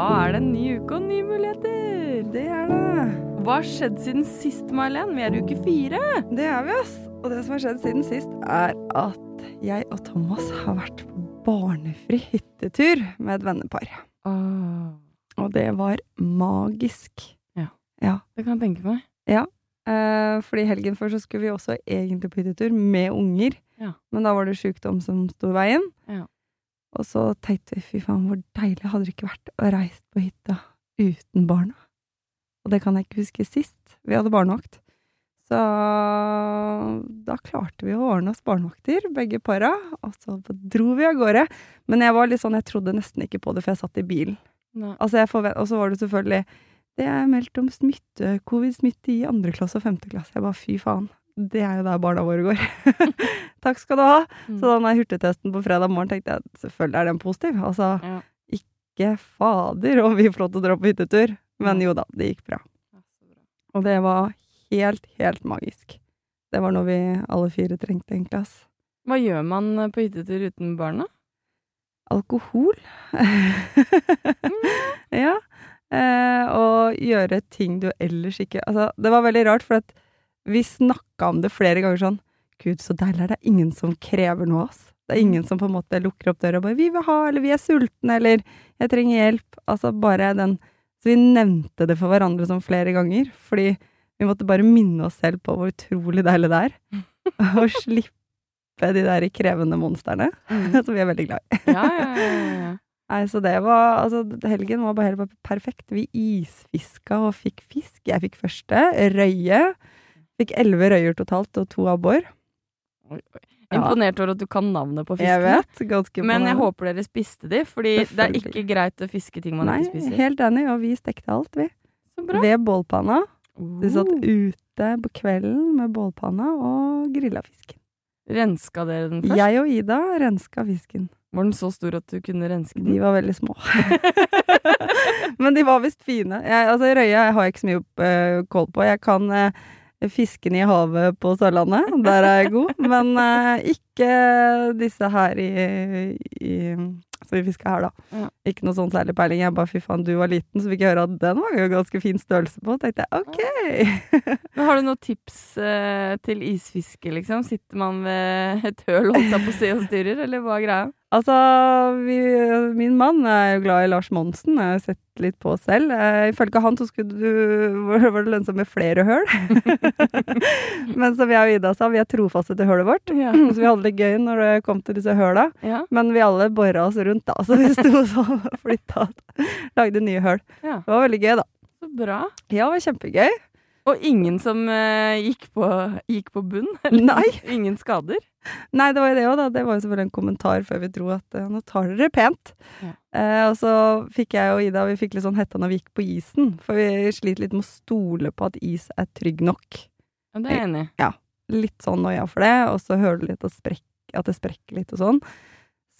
Da er det en ny uke og nye muligheter. Det er det. Hva har skjedd siden sist, May-Len? Vi er i uke fire. Det er vi, ass. Og det som har skjedd siden sist, er at jeg og Thomas har vært på barnefri hyttetur med et vennepar. Og det var magisk. Ja, Det kan jeg tenke meg. Eh, fordi helgen før så skulle vi også egentlig på hyttetur med unger. Ja. Men da var det sykdom som sto i veien. Ja. Og så tenkte vi fy faen, hvor deilig hadde det ikke vært å reise på hytta uten barna. Og det kan jeg ikke huske sist. Vi hadde barnevakt. Så da klarte vi å ordne oss barnevakter, begge para. Og så dro vi av gårde. Men jeg var litt sånn, jeg trodde nesten ikke på det, for jeg satt i bilen. Altså og så var det selvfølgelig Det er meldt om smitte, covid-smitte i andre klasse og femte klasse. Jeg bare fy faen. Det er jo der barna våre går. Takk skal du ha. Mm. Så da den hurtigtesten på fredag morgen tenkte jeg at selvfølgelig er den positiv. Altså, Ja. ikke fader om vi får lov til å dra på hyttetur. Men jo da, det gikk bra. Og det var helt, helt magisk. Det var noe vi alle fire trengte, egentlig. ass. Hva gjør man på hyttetur uten barna? Alkohol. ja. Eh, og gjøre ting du ellers ikke Altså, det var veldig rart, for at vi snakka om det flere ganger sånn Gud, så deilig er det. Ingen som krever noe av oss. Det er ingen som på en måte lukker opp døra og bare 'Vi vil ha', eller 'Vi er sultne', eller 'Jeg trenger hjelp'. Altså bare den Så vi nevnte det for hverandre sånn flere ganger, fordi vi måtte bare minne oss selv på hvor utrolig deilig det er. Å slippe de der krevende monstrene, som vi er veldig glad i. Ja, ja, ja, ja. Nei, så det var Altså, helgen var bare helt perfekt. Vi isfiska og fikk fisk. Jeg fikk første. Røye. Fikk elleve røyer totalt, og to abbor. Imponert over at du kan navnet på Jeg vet. Ganske Men jeg håper dere spiste de, fordi det er ikke greit å fiske ting man Nei, ikke spiser. helt enig, og vi stekte alt, vi. Ved bålpanna. Vi satt ute på kvelden med bålpanna og grilla fisken. Renska dere den først? Jeg og Ida renska fisken. Var den så stor at du kunne renske den? De var veldig små. Men de var visst fine. Jeg, altså, røya jeg har jeg ikke så mye uh, kål på. Jeg kan uh, fisken i havet på Sørlandet. Der er jeg god. Men uh, ikke disse her i, i Som vi fiska her, da. Ja. Ikke noe sånn særlig peiling. Jeg bare fy faen, du var liten, så fikk jeg høre at den var jo ganske fin størrelse på. tenkte jeg ok. Men har du noen tips uh, til isfiske, liksom? Sitter man ved et høl holdt på å si og styrer, eller hva er greia? Altså, vi, min mann er jo glad i Lars Monsen. Jeg har sett litt på selv. Eh, ifølge han så skulle du, var det lønnsomt med flere høl. Men som jeg og Ida sa, vi er trofaste til hølet vårt. Ja. Så vi hadde det gøy når det kom til disse høla. ja. Men vi alle bora oss rundt, da. Så vi sto sånn og flytta Lagde nye høl. Ja. Det var veldig gøy, da. Så bra. Ja, det var kjempegøy. Og ingen som uh, gikk, på, gikk på bunn? eller? Nei. Ingen skader? Nei, det var jo det òg, da. Det var jo selvfølgelig en kommentar før vi dro at eh, nå tar dere pent. Ja. Eh, og så fikk jeg og Ida vi fikk litt sånn hetta når vi gikk på isen. For vi sliter litt med å stole på at is er trygg nok. Ja, det er jeg enig i. Litt sånn noia for det, og så hører du litt at, sprekk, at det sprekker litt og sånn.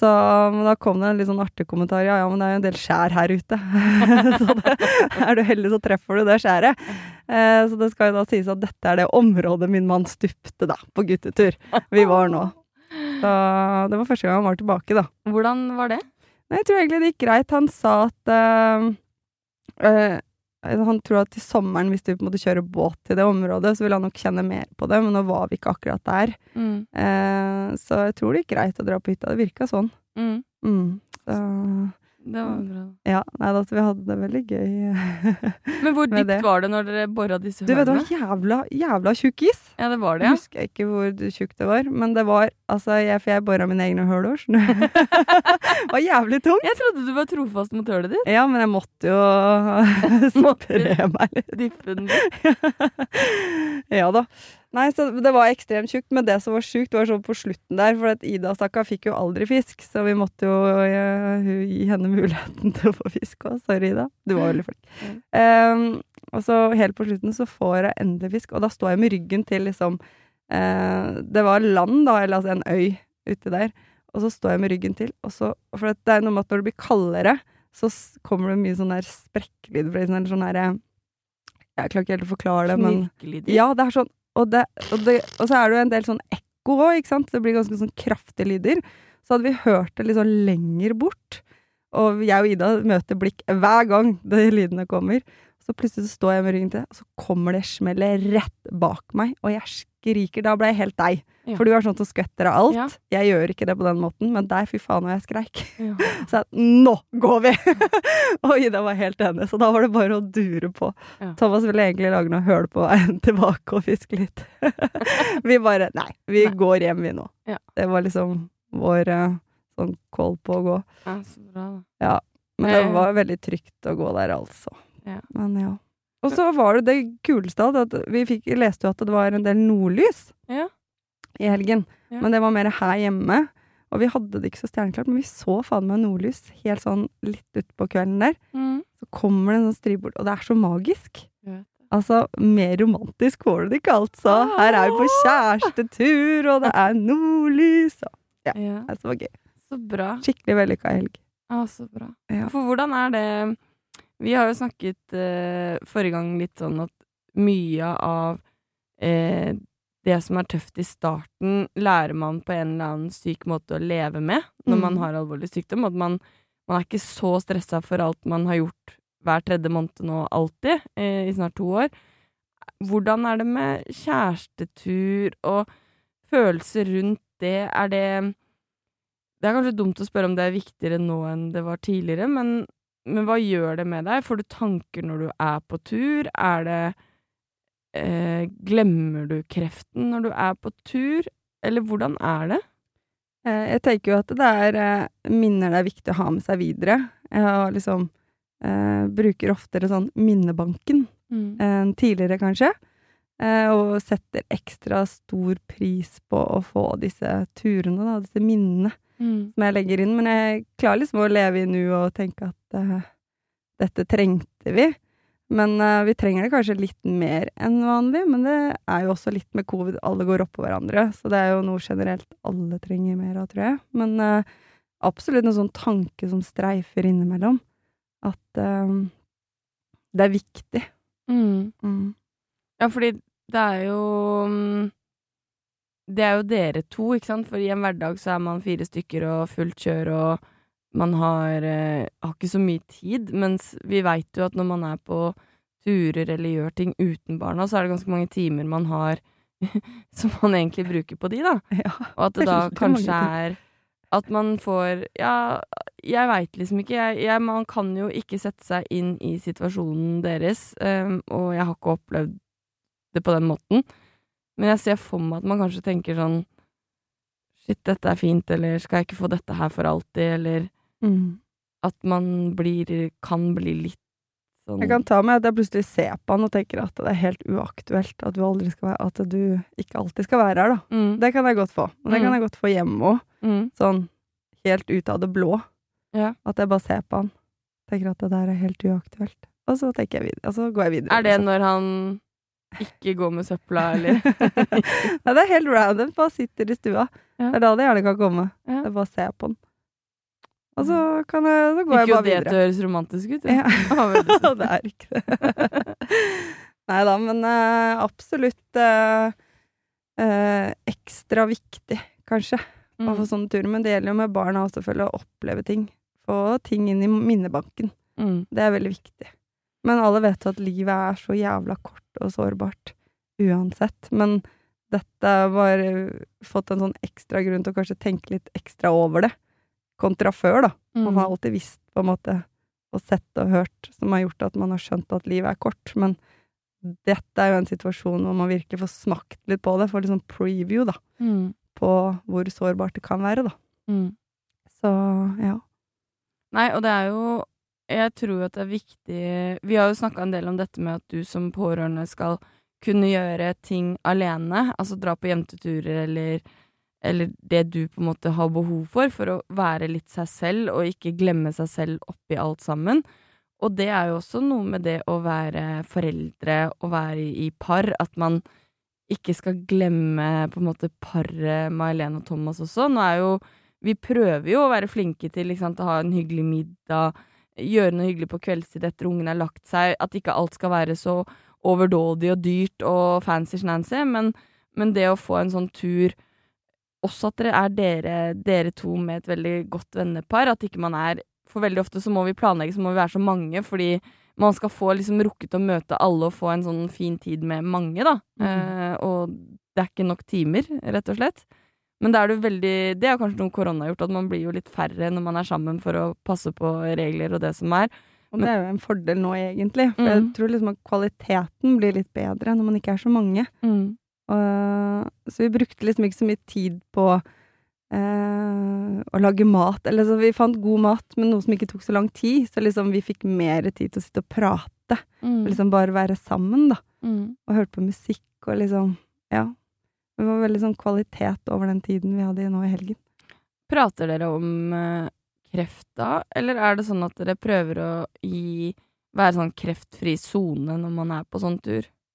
Så da kom det en litt sånn artig kommentar. Ja, ja, men det er jo en del skjær her ute. så det, er du heldig, så treffer du det skjæret. Eh, så det skal jo da sies at dette er det området min mann stupte da, på guttetur. Vi var nå. Så det var første gang han var tilbake, da. Hvordan var det? Nei, jeg tror egentlig det gikk greit. Han sa at eh, eh, Han tror at til sommeren, hvis du på en måte kjører båt til det området, så vil han nok kjenne mer på det, men nå var vi ikke akkurat der. Mm. Eh, så jeg tror det gikk greit å dra på hytta. Det virka sånn. Mm. Mm. Så, det var bra. Ja, nei, at vi hadde det veldig gøy. Men hvor dypt det. var det når dere bora disse Du vet, det var jævla, jævla tjukk is. Ja, det var det, Jeg husker ikke hvor tjukk det var, men det var altså, jeg, For jeg bora mine egne høl òg, skjønner. Det var jævlig tungt. Jeg trodde du var trofast mot hølet ditt. Ja, men jeg måtte jo spre meg litt. Dyppe den ja da. Nei, så det var ekstremt tjukt, men det som var sjukt, var sånn på slutten der, for at Ida stakkar, fikk jo aldri fisk, så vi måtte jo uh, gi henne muligheten til å få fisk òg. Sorry, Ida. Du var veldig flink. Mm. Um, og så helt på slutten så får jeg endelig fisk, og da står jeg med ryggen til liksom uh, Det var land, da, eller altså en øy ute der, og så står jeg med ryggen til, og så For det er noe med at når det blir kaldere, så kommer det mye sånn der sprekklyd, for sånn, sånn derre Jeg klarer ikke helt å forklare det, men ja, det er sånn og, det, og, det, og så er det jo en del sånn ekko òg, ikke sant? Det blir ganske sånn kraftige lyder. Så hadde vi hørt det litt sånn lenger bort, og jeg og Ida møter blikk hver gang de lydene kommer. Så plutselig så står jeg med ryggen til, og så kommer det smellet rett bak meg, og jeg skriker. Da ble jeg helt deg. Ja. For du er sånn som skvetter av alt. Ja. Jeg gjør ikke det på den måten, men der, fy faen, og jeg skreik. Ja. Så jeg nå går vi! og Ida var helt enig, så da var det bare å dure på. Ja. Thomas ville egentlig lage noe høl på veien tilbake og fiske litt. vi bare nei, vi Nei. går hjem vi nå. Ja. Det var liksom vår eh, sånn call på å gå. ja, så bra, da. Men det Eh. var veldig trygt å gå der, altså. Ja. Men ja. Og så var det det kuleste av at vi fikk, leste jo at det var en del nordlys Ja. i helgen. Ja. Men det var mer her hjemme. Og vi hadde det ikke så stjerneklart, men vi så faen meg nordlys helt sånn litt utpå kvelden der. Mm. Så kommer det en sånn stribord, og det er så magisk. Ja. Altså, mer romantisk får du det ikke, altså. Her er vi på kjærestetur, og det er nordlys. Og Ja. Ja. det var gøy. Så bra. Skikkelig vellykka helg. Ja, så bra. For hvordan er det Vi har jo snakket eh, forrige gang litt sånn at mye av eh, det som er tøft i starten, lærer man på en eller annen syk måte å leve med når man Mm. har alvorlig sykdom. At man, man er ikke så stressa for alt man har gjort hver tredje måned nå alltid, eh, i snart to år. Hvordan er det med kjærestetur og følelser rundt det? Er det Det er kanskje dumt å spørre om det er viktigere nå enn det var tidligere, men, men hva gjør det med deg? Får du tanker når du er på tur? Er det eh, Glemmer du kreften når du er på tur? Eller hvordan er det? Eh, Jeg tenker jo at det er eh, minner det er viktig å ha med seg videre. Jeg har liksom eh, bruker oftere sånn minnebanken enn tidligere, kanskje. Eh, og setter ekstra stor pris på å få disse turene, da, disse minnene Mm. som jeg legger inn. Men jeg klarer liksom å leve i nu og tenke at eh, dette trengte vi. Men uh, vi trenger det kanskje litt mer enn vanlig, men det er jo også litt med covid. Alle går oppå hverandre, så det er jo noe generelt alle trenger mer av, tror jeg. Men uh, absolutt en sånn tanke som streifer innimellom. At uh, det er viktig. Mm. Mm. Ja, fordi det er jo mm, Det er jo dere to, ikke sant? For i en hverdag så er man fire stykker og fullt kjør, og man har, eh, har ikke så mye tid. Mens vi veit jo at når man er på turer eller gjør ting uten barna, så er det ganske mange timer man har som man egentlig bruker på de, da. Ja. Og at det da kanskje er at man får Ja, jeg veit liksom ikke. Jeg, jeg, man kan jo ikke sette seg inn i situasjonen deres, um, og jeg har ikke opplevd det på den måten. Men jeg ser for meg at man kanskje tenker sånn Shit, dette er fint, eller skal jeg ikke få dette her for alltid, eller Mm. at man blir Kan bli litt sånn Jeg kan ta med at jeg plutselig ser på han og tenker at det er helt uaktuelt at du, være, at du ikke alltid skal være her, da. mm, Det kan jeg godt få. Og det Mm. kan jeg godt få hjemme òg. mm, Sånn helt ut av det blå. Ja. At jeg bare ser på han. Tenker at det der er helt uaktuelt. Og så jeg videre. Og så går jeg videre. Er det liksom. når han ikke går med søpla, eller Nei, det er helt random. Bare sitter i stua. Ja. Det er da det gjerne kan komme. Ja. er bare å se på han. Og så, kan jeg, så går Fikk jeg bare det Ikke jo det høres romantisk ut. Ja. Ja, det er ikke det. Nei da, men uh, absolutt uh, uh, ekstra viktig, kanskje, å få Mm, sånne turer. Men det gjelder jo med barna også, selvfølgelig, å oppleve ting. Få ting inn i minnebanken. mm, Det er veldig viktig. Men alle vet jo at livet er så jævla kort og sårbart uansett. Men dette har fått en sånn ekstra grunn til å kanskje tenke litt ekstra over det, kontra før, da. Man har mm. alltid visst på en måte og sett og hørt som har gjort at man har skjønt at livet er kort. Men dette er jo en situasjon hvor man virkelig får smakt litt på det, får litt sånn preview, da, Mm. på hvor sårbart det kan være, da. Mm. Så ja. Nei, og det er jo Jeg tror at det er viktig Vi har jo snakka en del om dette med at du som pårørende skal kunne gjøre ting alene. Altså dra på jenteturer eller eller det du på en måte har behov for, for å være litt seg selv, og ikke glemme seg selv oppi alt sammen. Og det er jo også noe med det å være foreldre og være i par, at man ikke skal glemme på en måte paret May-Helen og Thomas også. Nå er jo Vi prøver jo å være flinke til sant, å ha en hyggelig middag, gjøre noe hyggelig på kveldstid etter ungen har lagt seg, at ikke alt skal være så overdådig og dyrt og fancy-snancy, men, men det å få en sånn tur også at dere er dere, dere to med et veldig godt vennepar. At ikke man er For veldig ofte så må vi planlegge, så må vi være så mange, fordi man skal få liksom rukket å møte alle og få en sånn fin tid med mange, da. Eh, og det er ikke nok timer, rett og slett. Men det er veldig Det er kanskje noe korona har gjort, at man blir jo litt færre når man er sammen for å passe på regler og det som er. Og det er jo en fordel nå, egentlig. For jeg Mm. tror liksom at kvaliteten blir litt bedre når man ikke er så mange. Og, så vi brukte liksom ikke så mye tid på eh, å lage mat. Eller så vi fant god mat, men noe som ikke tok så lang tid. Så liksom vi fikk mer tid til å sitte og prate. Mm. Og liksom bare være sammen, da. Mm. Og hørte på musikk og liksom Ja. Det var veldig sånn kvalitet over den tiden vi hadde nå i helgen. Prater dere om eh, kreft da, eller er det sånn at dere prøver å gi være sånn kreftfri sone når man er på sånn tur?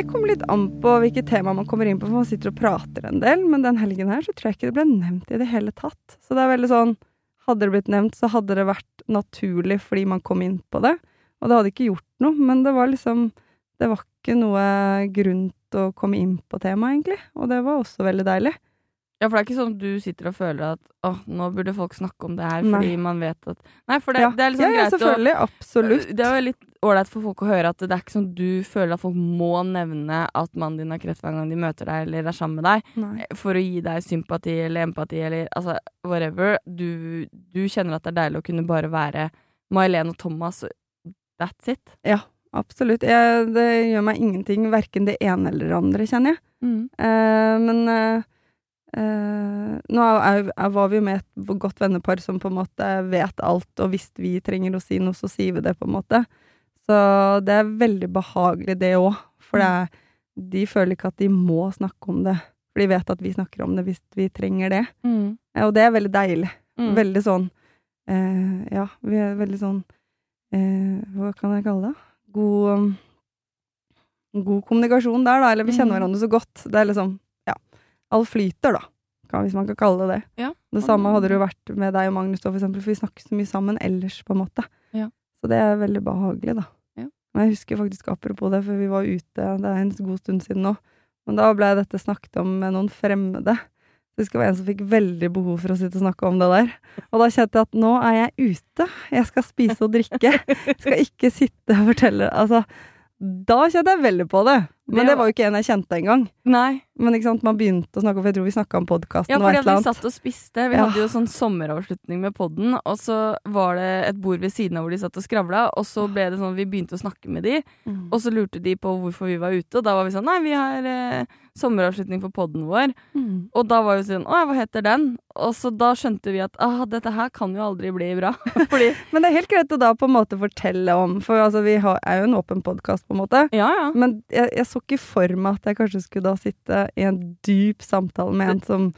Det kommer litt an på hvilket tema man kommer inn på, for man sitter og prater en del. Men den helgen her så tror jeg ikke det ble nevnt i det hele tatt. Så det er veldig sånn Hadde det blitt nevnt, så hadde det vært naturlig fordi man kom inn på det. Og det hadde ikke gjort noe, men det var liksom Det var ikke noe grunn til å komme inn på temaet, egentlig. Og det var også veldig deilig. Ja, for det er ikke sånn du sitter og føler at åh, nå burde folk snakke om det her, Nei. fordi man vet at Nei, for det, ja. det er liksom ja, ja, greit å selvfølgelig. Absolutt. Det jo litt ålreit for folk å høre at det er ikke sånn du føler at folk må nevne at mannen din har kreft hver gang de møter deg eller er sammen med deg, Nei. for å gi deg sympati eller empati eller altså whatever. Du, du kjenner at det er deilig å kunne bare være May-Helen og Thomas. That's it. Ja, absolutt. Jeg, det gjør meg ingenting, verken det ene eller det andre, kjenner jeg. Eh, men eh, eh, nå er, er, er, var vi jo med et godt vennepar som på en måte vet alt, og hvis vi trenger å si noe, så sier vi det, på en måte. Så det er veldig behagelig, det òg. For det er, de føler ikke at de må snakke om det. For de vet at vi snakker om det hvis vi trenger det. Mm. Og det er veldig deilig. Mm. Veldig sånn eh, Ja, vi er veldig sånn eh, Hva kan jeg kalle det? God um, God kommunikasjon der, da. Eller vi kjenner mm. hverandre så godt. Det er liksom Ja. Alt flyter, da. Hvis man kan kalle det det. Ja. Det samme hadde det jo vært med deg og Magnus, for eksempel, for vi snakker så mye sammen ellers, på en måte. Ja. Så det er veldig behagelig, da. Men jeg husker faktisk apropos det, for vi var ute, det er en god stund siden nå, men da ble dette snakket om med noen fremmede. Det det var en som fikk veldig behov for å sitte og snakke om det der. Og da kjente jeg at nå er jeg ute. Jeg skal spise og drikke. Jeg skal ikke sitte og fortelle Altså, da kjente jeg veldig på det. Men Det var jo ikke en jeg kjente engang. Nei. Men ikke sant, man begynte å snakke om For jeg tror vi snakka om podkasten Ja, fordi at vi satt og spiste. Vi Ja. hadde jo sånn sommeravslutning med podden, og så var det et bord ved siden av hvor de satt og skravla, og så ble det sånn vi begynte å snakke med de, Mm. og så lurte de på hvorfor vi var ute, og da var vi sånn nei, vi har eh, sommeravslutning for podden vår, Mm. og da var jo sånn å hva heter den? Og så da skjønte vi at ah, dette her kan jo aldri bli bra, fordi Men det er helt greit å da på en måte fortelle om For altså, vi har, er jo en åpen podkast, på en måte. ja ja. Men jeg, jeg så ikke for meg at jeg kanskje skulle da sitte i en dyp samtale med en som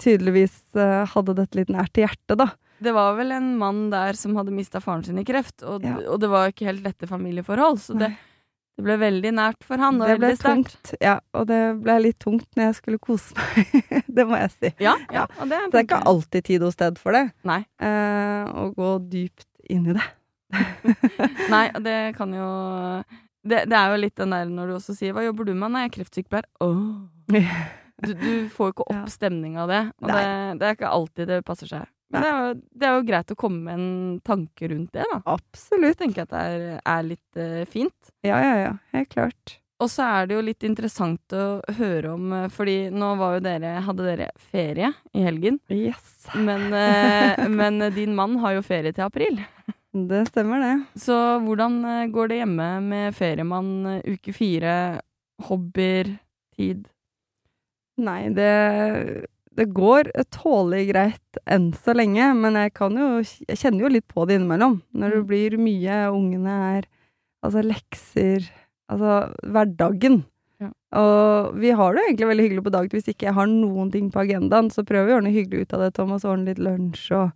tydeligvis eh, hadde dette litt nært til hjertet, da. Det var vel en mann der som hadde mista faren sin i kreft, og, Ja. og det var ikke helt lette familieforhold, så det, Det ble veldig nært for han, og Det ble tungt. Ja, og det ble litt tungt når jeg skulle kose meg. det må jeg si. Ja, ja, og det, det er ikke alltid tid og sted for det. Nei. Eh, å gå dypt inn i det. Nei, og det kan jo det, det er jo litt den der når du også sier 'hva jobber du med'? Nei, jeg er kreftsykepleier. Åh. Du, du får jo ikke opp stemninga av det. Og det, det er ikke alltid det passer seg. Men det er, jo, det er jo greit å komme med en tanke rundt det, da. Jeg Absolutt. tenker at det er, er litt uh, fint. Ja, ja, ja. Helt klart. Og så er det jo litt interessant å høre om, eh, fordi nå var jo dere, hadde dere ferie i helgen. Yes. Men, eh, men din mann har jo ferie til april. Det stemmer, det. Så hvordan eh, går det hjemme med feriemann eh, uke fire, hobbyer, tid? Nei, det, det går tålelig greit enn så lenge, men jeg kan jo Jeg kjenner jo litt på det innimellom. Når det Mm. blir mye, ungene er Altså lekser Altså hverdagen. Ja. Og vi har det egentlig veldig hyggelig på dagen hvis ikke jeg har noen ting på agendaen. Så prøver vi å noe hyggelig ut av det, Thomas. Ordne litt lunsj og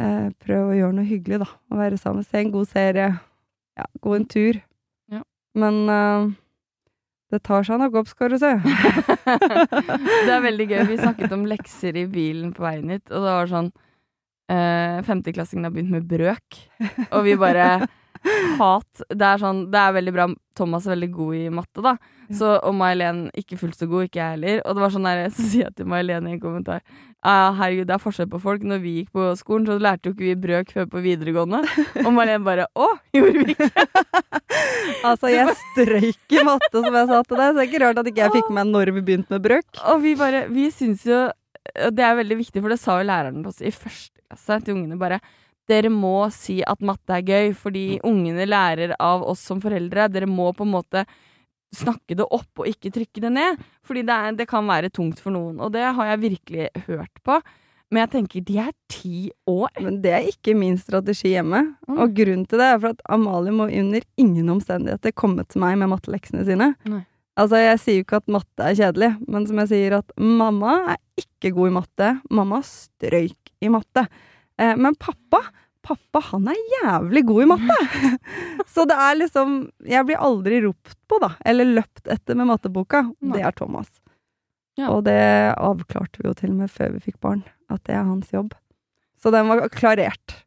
eh, prøv å gjøre noe hyggelig, da. Å være sammen, se en god serie. Ja, gå en tur. Ja. Men eh, det tar seg nok opp, skal du se. det er veldig gøy. Vi snakket om lekser i bilen på veien hit, og det var sånn eh, Femteklassingen har begynt med brøk, og vi bare Hat. Det er sånn Det er veldig bra. Thomas er veldig god i matte, da. Så, og May-Helen ikke fullt så god, ikke jeg heller. Og det var sånn der, så sier jeg til May-Helen i en kommentar Ja, herregud, det er forskjell på folk. Når vi gikk på skolen, så lærte jo ikke vi brøk før på videregående. Og May-Len bare Å, gjorde vi ikke? Altså, jeg strøyk i matte, som jeg sa til deg, så det er ikke rart at ikke jeg fikk med meg når vi begynte med brøk. Og vi bare Vi syns jo Det er veldig viktig, for det sa jo læreren til oss i første klasse til ungene bare dere må si at matte er gøy, fordi ungene lærer av oss som foreldre. Dere må på en måte snakke det opp og ikke trykke det ned. Fordi det, er, det kan være tungt for noen, og det har jeg virkelig hørt på. Men jeg tenker, de er ti år. Men det er ikke min strategi hjemme. Mm. Og grunnen til det er for at Amalie må under ingen omstendigheter komme til meg med matteleksene sine. Nei. Altså, jeg sier jo ikke at matte er kjedelig, men som jeg sier at mamma er ikke god i matte. Mamma strøyk i matte. Eh, men pappa, pappa han er jævlig god i matte! Så det er liksom Jeg blir aldri ropt på, da, eller løpt etter med matteboka. Det er Thomas. Ja. Og det avklarte vi jo til og med før vi fikk barn, at det er hans jobb. Så den var klarert.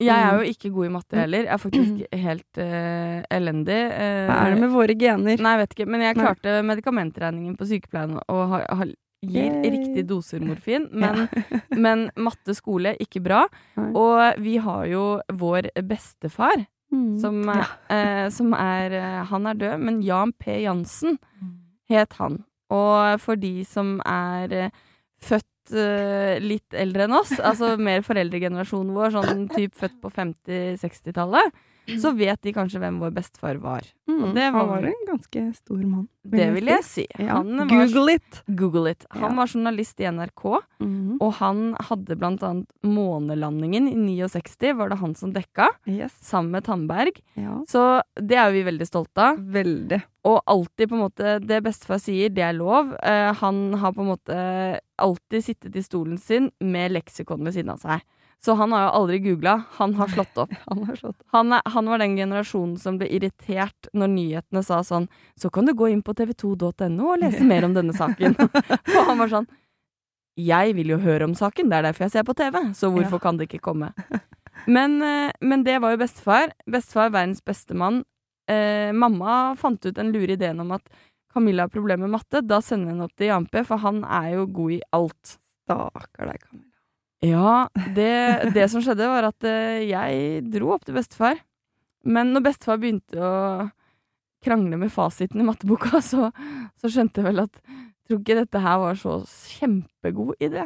Jeg er Mm. jo ikke god i matte heller. Jeg er faktisk helt uh, elendig. Uh, Hva er det med våre gener? Nei, jeg vet ikke. Men jeg klarte medikamentregningen på sykepleien og har, ha, gir Yay. riktig doser morfin. Men, men matte skole, ikke bra. Og vi har jo vår bestefar, Mm. som, ja. eh, som er eh, Han er død, men Jan P. Jansen het han. Og for de som er eh, født eh, litt eldre enn oss, altså mer foreldregenerasjonen vår, sånn typ født på 50-60-tallet, så vet de kanskje hvem vår bestefar var. Mm. og det var- Han var en ganske stor mann. Det vil jeg si. Ja. Han var, Google it! Google it. Han Ja. var journalist i NRK, Mm. og han hadde blant annet månelandingen i 69, var det han som dekka, Yes. sammen med Tandberg. Ja. Så det er vi veldig stolte av. Veldig. Og alltid på en måte Det bestefar sier, det er lov. Uh, han har på en måte alltid sittet i stolen sin med leksikon ved siden av seg. Så han har jo aldri googla, han har slått opp. Han har slått Han, er, han var den generasjonen som ble irritert når nyhetene sa sånn Så kan du gå inn på tv2.no og lese mer om denne saken. Og han var sånn Jeg vil jo høre om saken, det er derfor jeg ser på TV, så hvorfor Ja. kan det ikke komme? Men, eh, men det var jo bestefar. Bestefar, verdens beste mann. Eh, mamma fant ut den lure ideen om at Camilla har problemer med matte. Da sender hun opp til Jan P, for han er jo god i alt. Stakkar deg, Camilla. Ja, det, det som skjedde var at eh, jeg dro opp til bestefar. Men når bestefar begynte å krangle med fasiten i matteboka, så, så skjønte jeg vel at jeg tror ikke dette her var så kjempegod idé.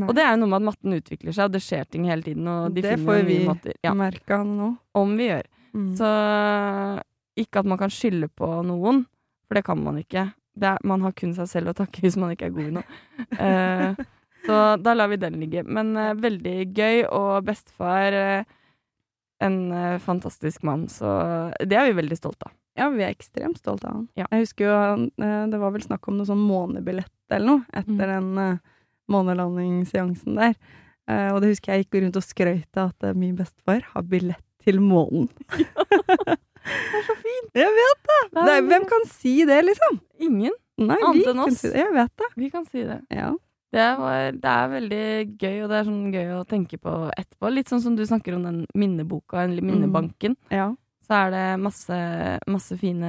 Nei. Og det er jo noe med at matten utvikler seg, og det skjer ting hele tiden. Og de Det får vi. Ja, merke av nå. om vi gjør. Mm. Så ikke at man kan skylde på noen, for det kan man ikke. Det er, man har kun seg selv å takke hvis man ikke er god i noe. Eh, så da lar vi den ligge. Men uh, veldig gøy, og bestefar uh, en uh, fantastisk mann, så det er vi veldig stolte av. Ja, vi er ekstremt stolte av han. Ja. Jeg husker jo det var vel snakk om noe sånn månebillett eller noe etter Mm. den månelandingsseansen der. Og det husker jeg gikk rundt og skrøt av at min bestefar har billett til månen. Det er så fint! Jeg vet det! Det er hvem kan si det, liksom? Ingen. Nei, Annet enn oss. si. Jeg vet det. Vi kan si det. Ja. Det, var, det er veldig gøy, og det er sånn gøy å tenke på etterpå. Litt sånn som du snakker om den minneboka, eller minnebanken. ja. Så er det masse, masse fine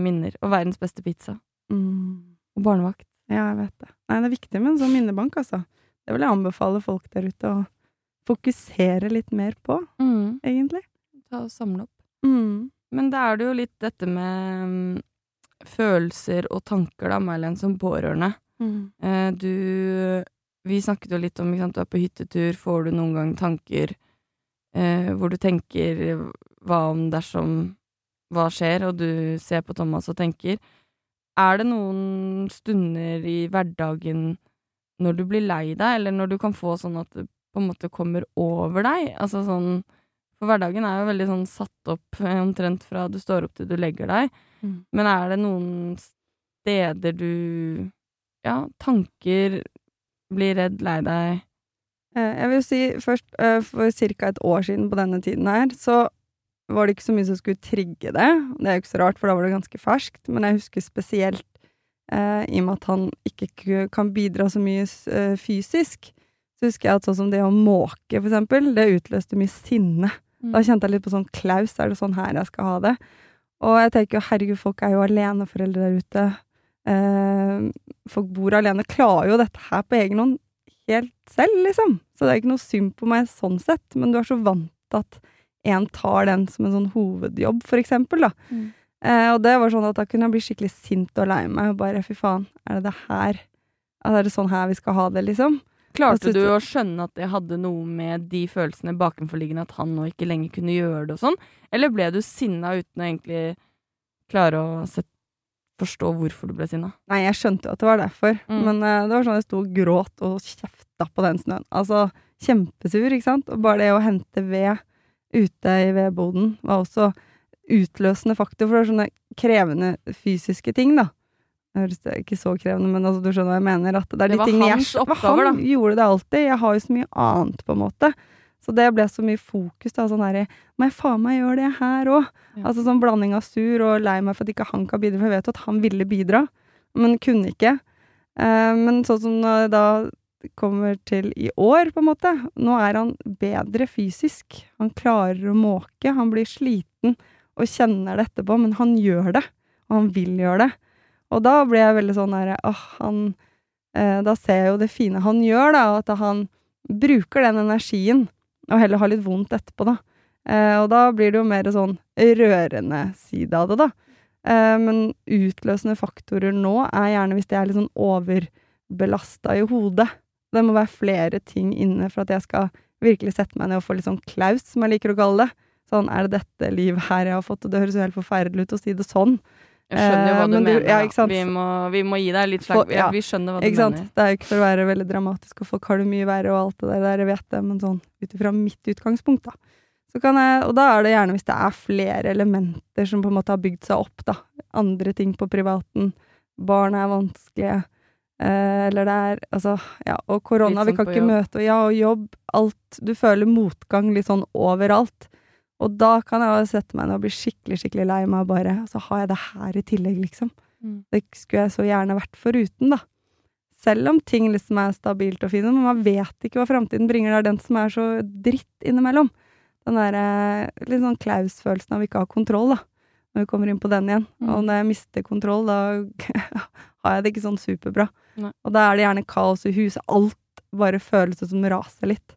minner. Og verdens beste pizza. Mm. Og barnevakt. Ja, jeg vet det. Nei, det er viktig med en sånn minnebank, altså. Det vil jeg anbefale folk der ute å fokusere litt mer på, Mm. egentlig. Ta og samle opp. Mm. Men da er det jo litt dette med mm, følelser og tanker, da, Mailen, som pårørende. Mm. Eh, du Vi snakket jo litt om sant, du er på hyttetur, får du noen gang tanker eh, hvor du tenker hva om dersom hva skjer, og du ser på Thomas og tenker Er det noen stunder i hverdagen når du blir lei deg, eller når du kan få sånn at det på en måte kommer over deg? Altså sånn For hverdagen er jo veldig sånn satt opp eh, omtrent fra du står opp til du legger deg. Mm. Men er det noen steder du Ja, tanker bli redd, lei deg Eh, Jeg vil si først, eh, for ca. et år siden på denne tiden her, så var det ikke så mye som skulle trigge det. Det er jo ikke så rart, for da var det ganske ferskt, men jeg husker spesielt eh, i og med at han ikke kan bidra så mye eh, fysisk. Så husker jeg at sånn som det å måke, for eksempel, det utløste mye sinne. Da kjente jeg litt på sånn Klaus, er det sånn her jeg skal ha det? Og jeg tenker jo, herregud, folk er jo aleneforeldre der ute. Eh, folk bor alene. Klarer jo dette her på egen hånd helt selv, liksom. Så det er ikke noe synd på meg sånn sett, men du er så vant til at en tar den som en sånn hovedjobb, for eksempel, da. Mm. Eh, og det var sånn at da kunne jeg bli skikkelig sint og lei meg, og bare fy faen, er det det her? Altså, er det sånn her vi skal ha det, liksom? Klarte du å skjønne at det hadde noe med de følelsene bakenforliggende at han nå ikke lenger kunne gjøre det og sånn? Eller ble du sinna uten å egentlig klare å set, forstå hvorfor du ble sinna? Nei, jeg skjønte jo at det var derfor, Mm. men uh, det var sånn jeg sto og gråt og kjefta på den snøen. Altså, kjempesur, ikke sant? Og bare det å hente ved ute i vedboden var også utløsende faktor, for det er sånne krevende fysiske ting, da. Det høres ikke så krevende, men altså, du skjønner hva jeg mener. At det er Det de var hans jeg da. oppgaver, Han gjorde det alltid. Jeg har jo så mye annet, på en måte. Så det ble så mye fokus, da. Sånn her, Må jeg faen meg gjøre det her òg? Ja. Altså sånn blanding av sur og lei meg for at ikke han kan bidra, for jeg vet jo at han ville bidra, men kunne ikke. Eh, men sånn som da kommer til i år, på en måte, nå er han bedre fysisk. Han klarer å måke, han blir sliten og kjenner det etterpå, men han gjør det, og han vil gjøre det. Og da ble jeg veldig sånn herre åh, han eh, Da ser jeg jo det fine han gjør, da, og at han bruker den energien, og heller ha litt vondt etterpå, da. Eh, og da blir det jo mer sånn rørende side av det, da. Eh, men utløsende faktorer nå er gjerne hvis det er litt sånn overbelasta i hodet. Det må være flere ting inne for at jeg skal virkelig sette meg ned og få litt sånn klaus, som jeg liker å kalle det. Sånn, er det dette livet her jeg har fått? Og det høres jo helt forferdelig ut å si det sånn. Jeg skjønner jo hva Eh, du du- mener. ja? Vi, må, vi må gi deg litt slag. ja. Vi skjønner hva du mener. Det er jo ikke for å være veldig dramatisk, og folk har det mye verre og alt det der, jeg vet det, men sånn ut ifra mitt utgangspunkt, da. Så kan jeg, og da er det gjerne hvis det er flere elementer som på en måte har bygd seg opp, da. Andre ting på privaten. Barn er vanskelige. Eh, eller det er Altså, ja. Og korona, vi kan ikke jobb. møte Ja, og jobb. Alt. Du føler motgang litt sånn overalt. Og da kan jeg jo sette meg ned og bli skikkelig, skikkelig lei meg, og bare Så har jeg det her i tillegg, liksom. Mm. Det skulle jeg så gjerne vært foruten, da. Selv om ting liksom er stabilt og fine, men man vet ikke hva framtiden bringer. Det er den som er så dritt innimellom. Den derre litt sånn Klaus-følelsen av ikke å ha kontroll, da. Når vi kommer inn på den igjen. Mm. Og når jeg mister kontroll, da har jeg det ikke sånn superbra. Nei. Og da er det gjerne kaos i huset. Alt bare føles som raser litt.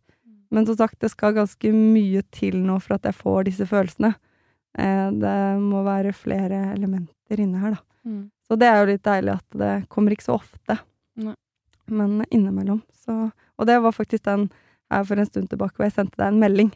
Men som sagt, det skal ganske mye til nå for at jeg får disse følelsene. Eh, det må være flere elementer inne her, da. Mm. Så det er jo litt deilig at det kommer ikke så ofte. Nei. Men innimellom. Så, og det var faktisk den her for en stund tilbake hvor jeg sendte deg en melding.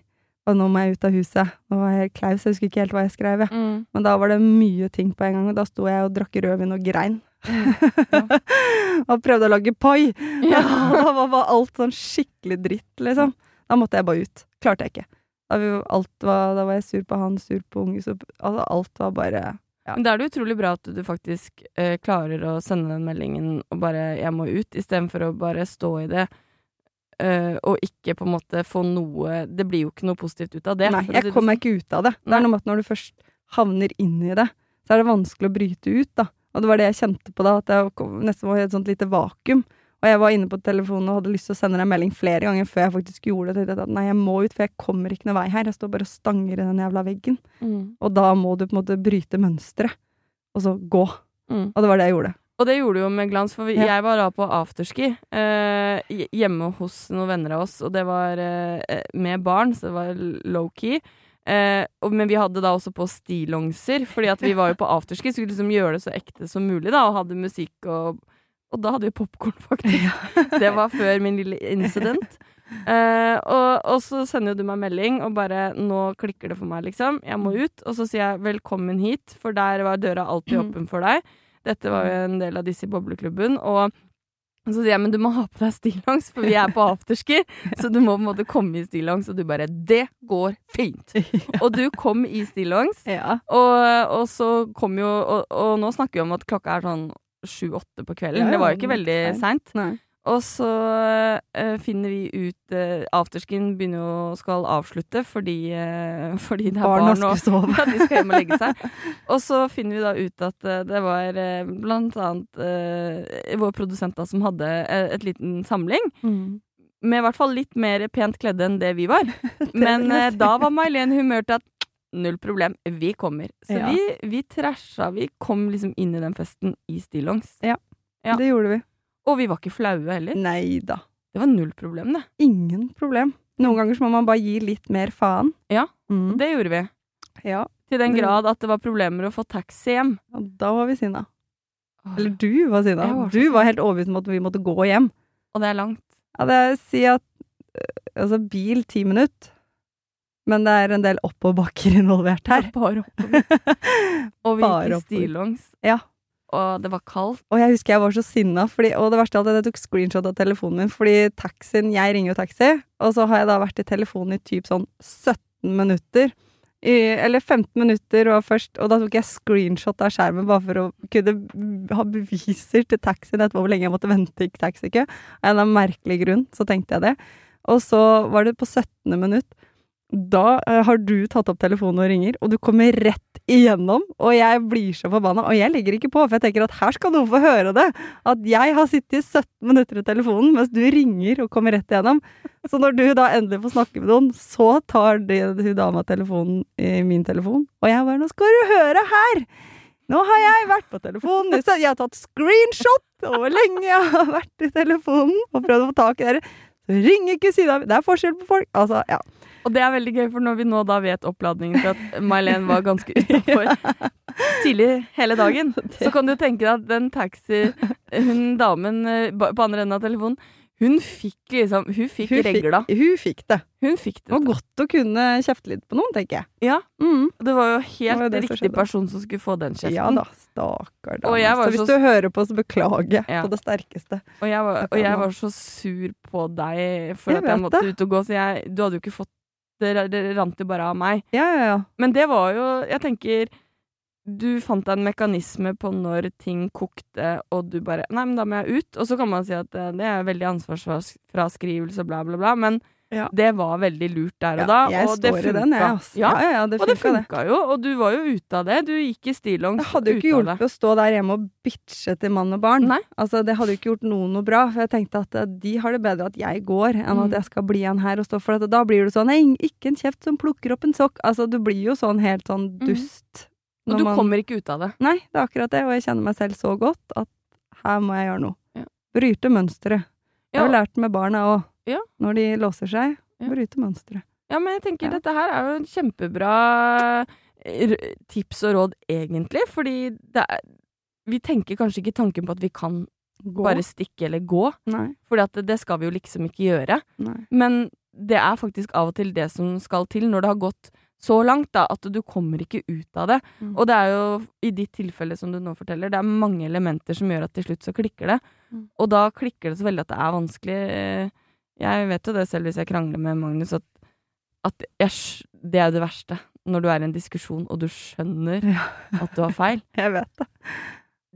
Og nå må jeg ut av huset. Nå var jeg helt klaus, jeg husker ikke helt hva jeg skrev. Ja. Mm. Men da var det mye ting på en gang, og da sto jeg og drakk rødvin og grein. og prøvde å lage pai. Ja. da var bare alt sånn skikkelig dritt, liksom. Da måtte jeg bare ut. Klarte jeg ikke. Da, var, da var jeg sur på han, sur på unge, sur på altså, Alt var bare Ja. Men da er det utrolig bra at du faktisk eh, klarer å sende den meldingen og bare 'jeg må ut', istedenfor å bare stå i det. eh, og ikke på en måte få noe Det blir jo ikke noe positivt ut av det. Nei, jeg kommer kom meg sånn. ikke ut av det. Det er noe med at når du først havner inn i det, så er det vanskelig å bryte ut, da. Og det var det jeg kjente på da, at jeg kom- nesten var i et sånt lite vakuum. Og jeg var inne på telefonen og hadde lyst til å sende deg en melding flere ganger før jeg faktisk gjorde det. At Nei, jeg må ut, for jeg kommer ikke noen vei her. Jeg står bare og stanger i den jævla veggen. Mm. Og da må du på en måte bryte mønsteret, og så gå. Mm. Og det var det jeg gjorde. Og det gjorde du jo med glans, for vi, jeg var da på afterski eh, hjemme hos noen venner av oss, og det var eh, med barn, så det var low-key. Eh, men vi hadde da også på stillongser, fordi at vi var jo på afterski, så skulle liksom gjøre det så ekte som mulig, da, og hadde musikk og Og da hadde vi popkorn, faktisk. Det var før min lille incident. Uh, og, og så sender du meg melding og bare 'Nå klikker det for meg', liksom. Jeg må ut. Og så sier jeg 'velkommen hit', for der var døra alltid åpen for deg. Dette var jo en del av disse i bobleklubben. Og så sier jeg 'men du må ha på deg stillongs, for vi er på afterski', så du må på en måte komme i stillongs. Og du bare 'det går fint'. Og du kom i stillongs. Ja. Og, og så kom jo og, og nå snakker vi om at klokka er sånn sju-åtte på kvelden. Ja, det var jo ikke veldig seint. Og så uh, finner vi ut uh, Afterskin begynner jo skal avslutte fordi, uh, fordi det er barn, barn, og sove. ja, de skal hjem og legge seg. Og så finner vi da ut at det var blant annet vår produsent da som hadde et liten samling. Mm. Med i hvert fall litt mer pent kledde enn det vi var. Men da var May-Len humør til at null problem, vi kommer. Så Ja. vi, vi trasha. Vi kom liksom inn i den festen i stillongs. Ja. Det gjorde vi. Og vi var ikke flaue heller. Nei da. Det var null problem, det. Ingen problem. Noen ganger så må man bare gi litt mer faen. Ja. Mm. Det gjorde vi. Ja. Til den grad at det var problemer å få taxi hjem. Ja, da var vi sinna. Eller du var sinna. Var Du var helt overbevist om at vi måtte gå hjem. Og det er langt. Ja, det er si at øh, Altså, bil ti minutter. Men det er en del oppoverbakker involvert her. Bare oppover. Og vi gikk i stillongs. Ja. Og det var kaldt. Og jeg husker jeg var så sinna, fordi, og det verste er at jeg tok screenshot av telefonen min, fordi taxien Jeg ringer jo taxi, og så har jeg da vært i telefonen i typ sånn 17 minutter. I, eller 15 minutter, og først Og da tok jeg screenshot av skjermen bare for å kunne ha beviser til taxien etterpå hvor lenge jeg måtte vente i taxikø. Av en eller annen merkelig grunn så tenkte jeg det. Og så var det på 17. minutt. Da eh, har du tatt opp telefonen og ringer, og du kommer rett igjennom, og jeg blir så forbanna. Og jeg legger ikke på, for jeg tenker at her skal noen få høre det. At jeg har sittet i 17 minutter i telefonen mens du ringer og kommer rett igjennom. Så når du da endelig får snakke med noen, så tar hun dama telefonen i min telefon, og jeg bare 'Nå skal du høre her!' Nå har jeg vært på telefonen, jeg har tatt screenshot over hvor lenge jeg har vært i telefonen og prøvd å få tak i dere. Så ring ikke sida mi. Det er forskjell på folk. Altså, ja. Og det er veldig gøy, for når vi nå da vet oppladningen til at May-Len var ganske utafor tidlig hele dagen, så kan du tenke deg at den taxi... Hun damen eh, på andre enden av telefonen, hun fikk liksom Hun fikk Hun fikk, regla. hun fikk det. Hun fikk Det var godt å kunne kjefte litt på noen, tenker jeg. Ja, Mm. det var jo helt var riktig som person som skulle få den kjeften. Ja da, stakkar dame. Så hvis så- du hører på, så beklager jeg Ja. på det sterkeste. Og jeg, var, og jeg var så sur på deg for Jeg at jeg måtte det. ut og gå, så jeg, du hadde jo ikke fått det, det rant jo bare av meg. Ja, ja, ja. Men det var jo Jeg tenker Du fant deg en mekanisme på når ting kokte, og du bare Nei, men da må jeg ut. Og så kan man si at eh, det er veldig ansvarsfraskrivelse og bla, bla, bla. Men Ja. det var veldig lurt der og da. jeg og det står i den, jeg, altså. Ja, Ja, ja, ja, det og det funka, det. jo, og du var jo ute av det. Du gikk i stillongs Det hadde jo ikke hjulpet å stå der hjemme og bitche til mann og barn. Nei. Altså, det hadde jo ikke gjort noen noe bra, for jeg tenkte at eh, de har det bedre at jeg går, enn Mm. at jeg skal bli igjen her og stå for det. Da blir du sånn Nei, ikke en kjeft som plukker opp en sokk. Altså, du blir jo sånn helt sånn Mm. dust. Og du man- kommer ikke ut av det. Nei, det er akkurat det, og jeg kjenner meg selv så godt at her må jeg gjøre noe. Ja. Bryte mønsteret. Jeg har lært med barna òg. Ja. Når de låser seg, bryte mønsteret. Ja, men jeg tenker dette her er jo en kjempebra tips og råd, egentlig. Fordi det er, vi tenker kanskje ikke tanken på at vi kan Gå. bare stikke eller gå. For det skal vi jo liksom ikke gjøre. Nei. Men det er faktisk av og til det som skal til når det har gått så langt da, at du kommer ikke ut av det. Mm. Og det er jo, i ditt tilfelle som du nå forteller, det er mange elementer som gjør at til slutt så klikker det. Mm. Og da klikker det så veldig at det er vanskelig. Jeg vet jo det selv hvis jeg krangler med Magnus, at, at jeg, det er jo det verste. Når du er i en diskusjon og du skjønner Ja. at du har feil. Jeg vet det.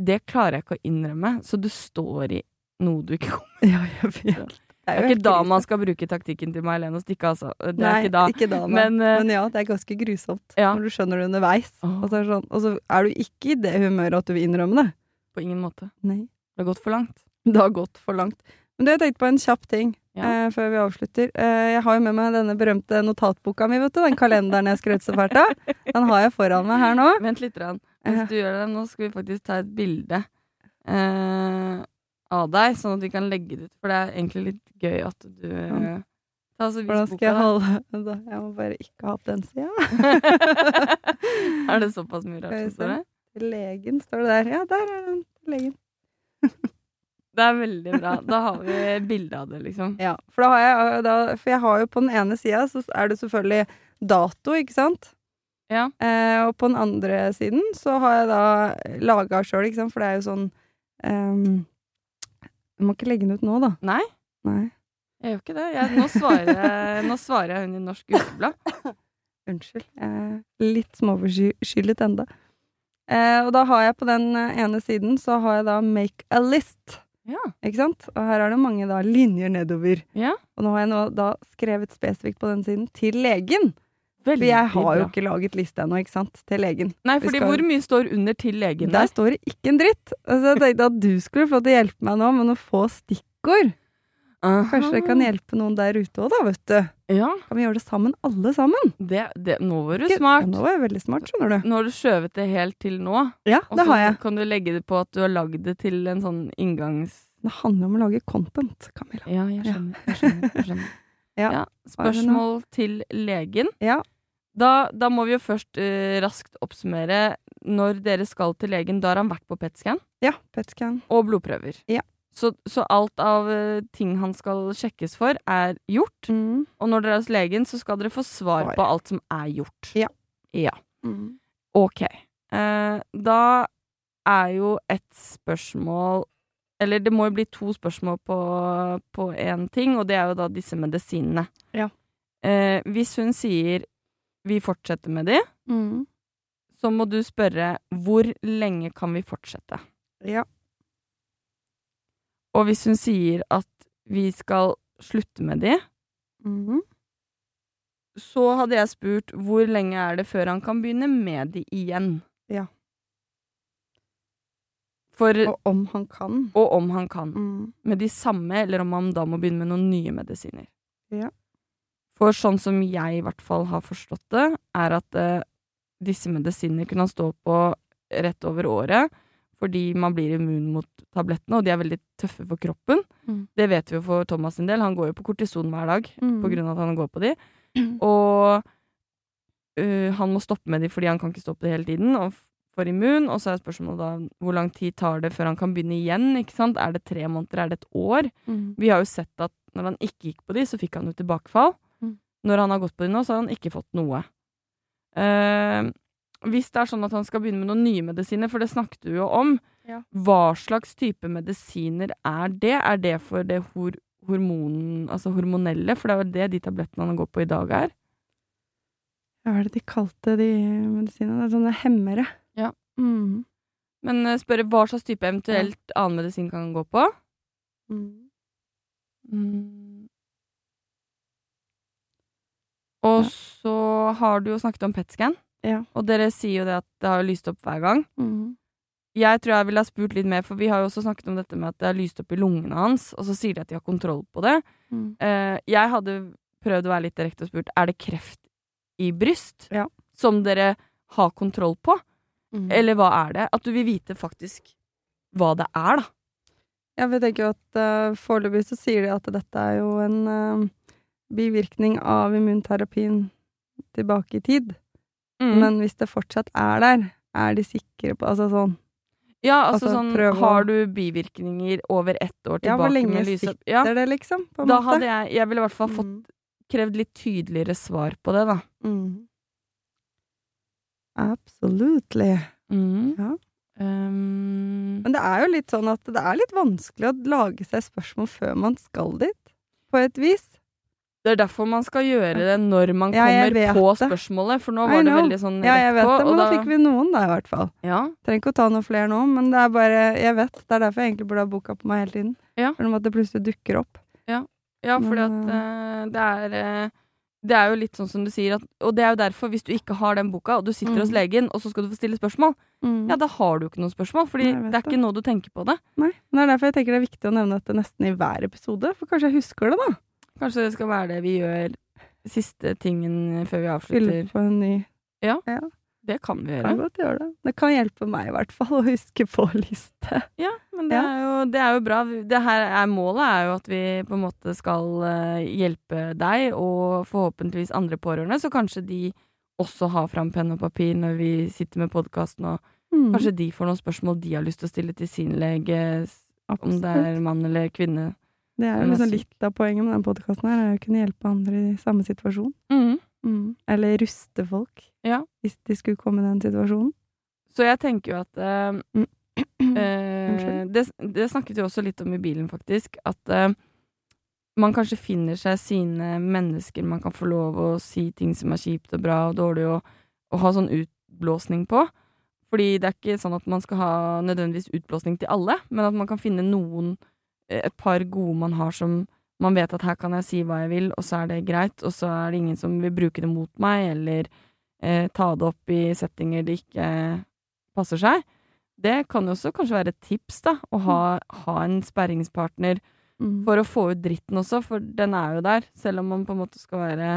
Det klarer jeg ikke å innrømme, så du står i noe du ikke kommer Ja, jeg vet. Det Det jo er ikke da man skal bruke taktikken til May-Helene og stikke, altså. Det er ikke da. Ikke da. Men, uh, Men ja, det er ganske grusomt. Ja. Når du skjønner det underveis. Og så, er sånn, og så er du ikke i det humøret at du vil innrømme det. På ingen måte. Nei. Det har gått for langt. Det har gått for langt. Men du, jeg tenkte på en kjapp ting Ja. uh, før vi avslutter. Uh, jeg har jo med meg denne berømte notatboka mi, vet du. Den kalenderen jeg skrøt så fælt av. Den har jeg foran meg her nå. Vent litt. Rann. Hvis du gjør det, nå skal vi faktisk ta et bilde eh, av deg, sånn at vi kan legge det ut. For det er egentlig litt gøy at du ja. Altså vis Hvordan skal jeg holde da? Jeg må bare ikke ha opp den sida. er det såpass mye rart som står der? Legen står det der. Ja, der er den. Legen. Det er veldig bra. Da har vi bilde av det, liksom. Ja, for, jeg, da, for jeg har jo på den ene sida så er det selvfølgelig dato, ikke sant? Ja. Eh, og på den andre siden så har jeg da laga sjøl, ikke sant, for det er jo sånn ehm, Jeg må ikke legge den ut nå, da. Nei, Nei. jeg gjør ikke det. Jeg, nå, svarer, nå svarer jeg hun i Norsk Ukeblad. Unnskyld. Er litt småforskyllet enda. Eh, og da har jeg på den eh, ene siden så har jeg da make a list. Ja. Ikke sant? Og her er det mange da linjer nedover. Ja. Og nå har jeg nå da skrevet spesifikt på den siden til legen. For jeg har jo ikke laget liste ennå, ikke sant? Til legen. Nei, fordi skal- hvor mye står under til legen Der der? står det ikke en dritt. Altså, jeg tenkte at du skulle få til å hjelpe meg nå med noen få stikkord. Kanskje det kan hjelpe noen der ute òg, da, vet du. Ja, Kan vi gjøre det sammen, alle sammen? det, det, nå var du smart. Ja, nå var jeg veldig smart, skjønner du. Nå har du skjøvet det helt til nå. Ja, det har jeg. Og så kan du legge det på at du har lagd det til en sånn inngangs... Det handler om å lage content, Camilla. Ja, jeg skjønner. Jeg skjønner, jeg skjønner. Ja. ja. Spørsmål til legen. Ja. Da, da må vi jo først uh, raskt oppsummere. Når dere skal til legen, da har han vært på PET-scan Ja, PET-scan. og blodprøver. Ja. Så, så alt av eh, ting han skal sjekkes for, er gjort. Mm. Og når dere er hos legen, så skal dere få svar Svar. på alt som er gjort. Ja. Ja. Mm. Ok. Uh, da er jo et spørsmål Eller det må jo bli to spørsmål på, på én ting, og det er jo da disse medisinene. Ja. Eh, hvis hun sier 'vi fortsetter med de', Mm. så må du spørre 'hvor lenge kan vi fortsette'? Ja. Og hvis hun sier at vi skal slutte med de, Mm. så hadde jeg spurt 'hvor lenge er det før han kan begynne med de igjen'? Ja. For Og om han kan. Og om han kan. Mm. Med de samme, eller om han da må begynne med noen nye medisiner. Ja. For sånn som jeg i hvert fall har forstått det, er at eh, disse medisinene kunne han stå på rett over året, fordi man blir immun mot tablettene, og de er veldig tøffe for kroppen. Mm. Det vet vi jo for Thomas sin del. Han går jo på kortison hver dag Mm. på grunn av at han går på de. Og øh, han må stoppe med de fordi han kan ikke stoppe det hele tiden. Og for immun, og så er spørsmålet da hvor lang tid tar det før han kan begynne igjen? ikke sant? Er det tre måneder, er det et år? Mm. Vi har jo sett at når han ikke gikk på de, så fikk han jo tilbakefall. Når han har gått på det nå, så har han ikke fått noe. Eh, hvis det er sånn at han skal begynne med noen nye medisiner, for det snakket du jo om, Ja. hva slags type medisiner er det? Er det for det hor hormon, altså hormonelle? For det er jo det de tablettene han går på i dag er. Hva er det de kalte de medisinene? Det sånne hemmere. Ja. Mm. Men eh, spørre hva slags type eventuelt annen medisin kan han gå på? Mm. Mm. Og Ja. så har du jo snakket om PET-scan, Ja. og dere sier jo det at det har lyst opp hver gang. Mm. Jeg tror jeg ville ha spurt litt mer, for vi har jo også snakket om dette med at det har lyst opp i lungene hans, og så sier de at de har kontroll på det. Mm. Uh, jeg hadde prøvd å være litt direkte og spurt er det kreft i bryst Ja. som dere har kontroll på, Mm. eller hva er det? At du vil vite faktisk hva det er, da. Ja, vi tenker jo at uh, foreløpig så sier de at dette er jo en eh, bivirkning av immunterapien tilbake i tid. Mm. Men hvis det fortsatt er der, er de sikre på Altså sånn ja, altså, altså, sånn Har du bivirkninger over ett år tilbake Ja, hvor lenge sitter ja, det, liksom? Da måte. hadde jeg Jeg ville i hvert fall fått Mm. krevd litt tydeligere svar på det, da. Mm. Absolutely. Ja. Um, Men det er jo litt sånn at det er litt vanskelig å lage seg spørsmål før man skal dit, på et vis. Det er derfor man skal gjøre det når man Ja, kommer på det. spørsmålet, for nå var det veldig sånn Ja, jeg vet på. det, men da fikk vi noen, da, i hvert fall. Ja, Trenger ikke å ta noen flere nå, men det er bare Jeg vet. Det er derfor jeg egentlig burde ha boka på meg hele tiden. Ja. For at det plutselig dukker opp. Ja. Ja, fordi at eh, det er uh, Det er jo litt sånn som du sier, at, og det er jo derfor, hvis du ikke har den boka, og du sitter Mm. hos legen, og så skal du få stille spørsmål, Mm. ja, da har du ikke noen spørsmål, fordi det er det. ikke nå du tenker på det. Nei, men det er derfor jeg tenker det er viktig å nevne dette nesten i hver episode, for kanskje jeg husker det, da. Kanskje det skal være det vi gjør siste tingen før vi Fylle avslutter. på en ny Det kan vi Kan gjøre. godt gjøre det. Det kan hjelpe meg, i hvert fall, å huske på liste. Ja, men det, Ja. er jo, det er jo bra. Det her er Målet er jo at vi på en måte skal eh, hjelpe deg, og forhåpentligvis andre pårørende, så kanskje de også har fram penn og papir når vi sitter med podkasten, og Mm. kanskje de får noen spørsmål de har lyst til å stille til sin lege, Absolutt. om det er mann eller kvinne. Det er jo liksom litt av poenget med den podkasten er å kunne hjelpe andre i samme situasjon. Mm. Mm. Eller ruste folk, Ja. hvis de skulle komme i den situasjonen. Så jeg tenker jo at uh, Mm. eh, det, det snakket vi også litt om i bilen, faktisk. At uh, man kanskje finner seg sine mennesker man kan få lov å si ting som er kjipt og bra og dårlig, og, og ha sånn utblåsning på. Fordi det er ikke sånn at man skal ha nødvendigvis utblåsning til alle, men at man kan finne noen, et par gode man har som man vet at her kan jeg si hva jeg vil, og så er det greit, og så er det ingen som vil bruke det mot meg, eller eh, ta det opp i settinger det ikke passer seg. Det kan jo også kanskje være et tips, da, å ha, ha en sperringspartner Mm. for å få ut dritten også, for den er jo der, selv om man på en måte skal være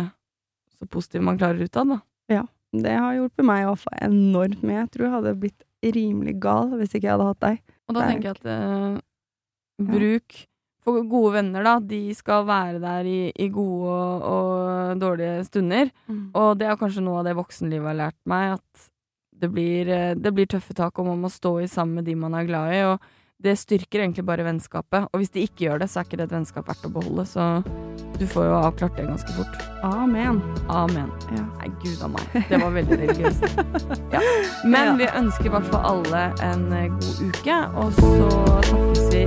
så positiv man klarer utad, da. Ja, Det har hjulpet meg i hvert fall enormt mye. Jeg tror jeg hadde blitt rimelig gal hvis ikke jeg hadde hatt deg. Og da er tenker jeg at eh, bruk For gode venner, da, de skal være der i, i gode og, og dårlige stunder. Og det er kanskje noe av det voksenlivet har lært meg, at det blir, eh, det blir tøffe tak, og man må stå i sammen med de man er glad i. Og det styrker egentlig bare vennskapet. Og hvis de ikke gjør det, så er ikke det et vennskap verdt å beholde. Så du får jo avklart det ganske fort. Amen. Amen. Ja. Nei, gud a meg. Det var veldig religiøst. Ja. Men vi ønsker i hvert fall alle en eh, god uke, og så snakkes vi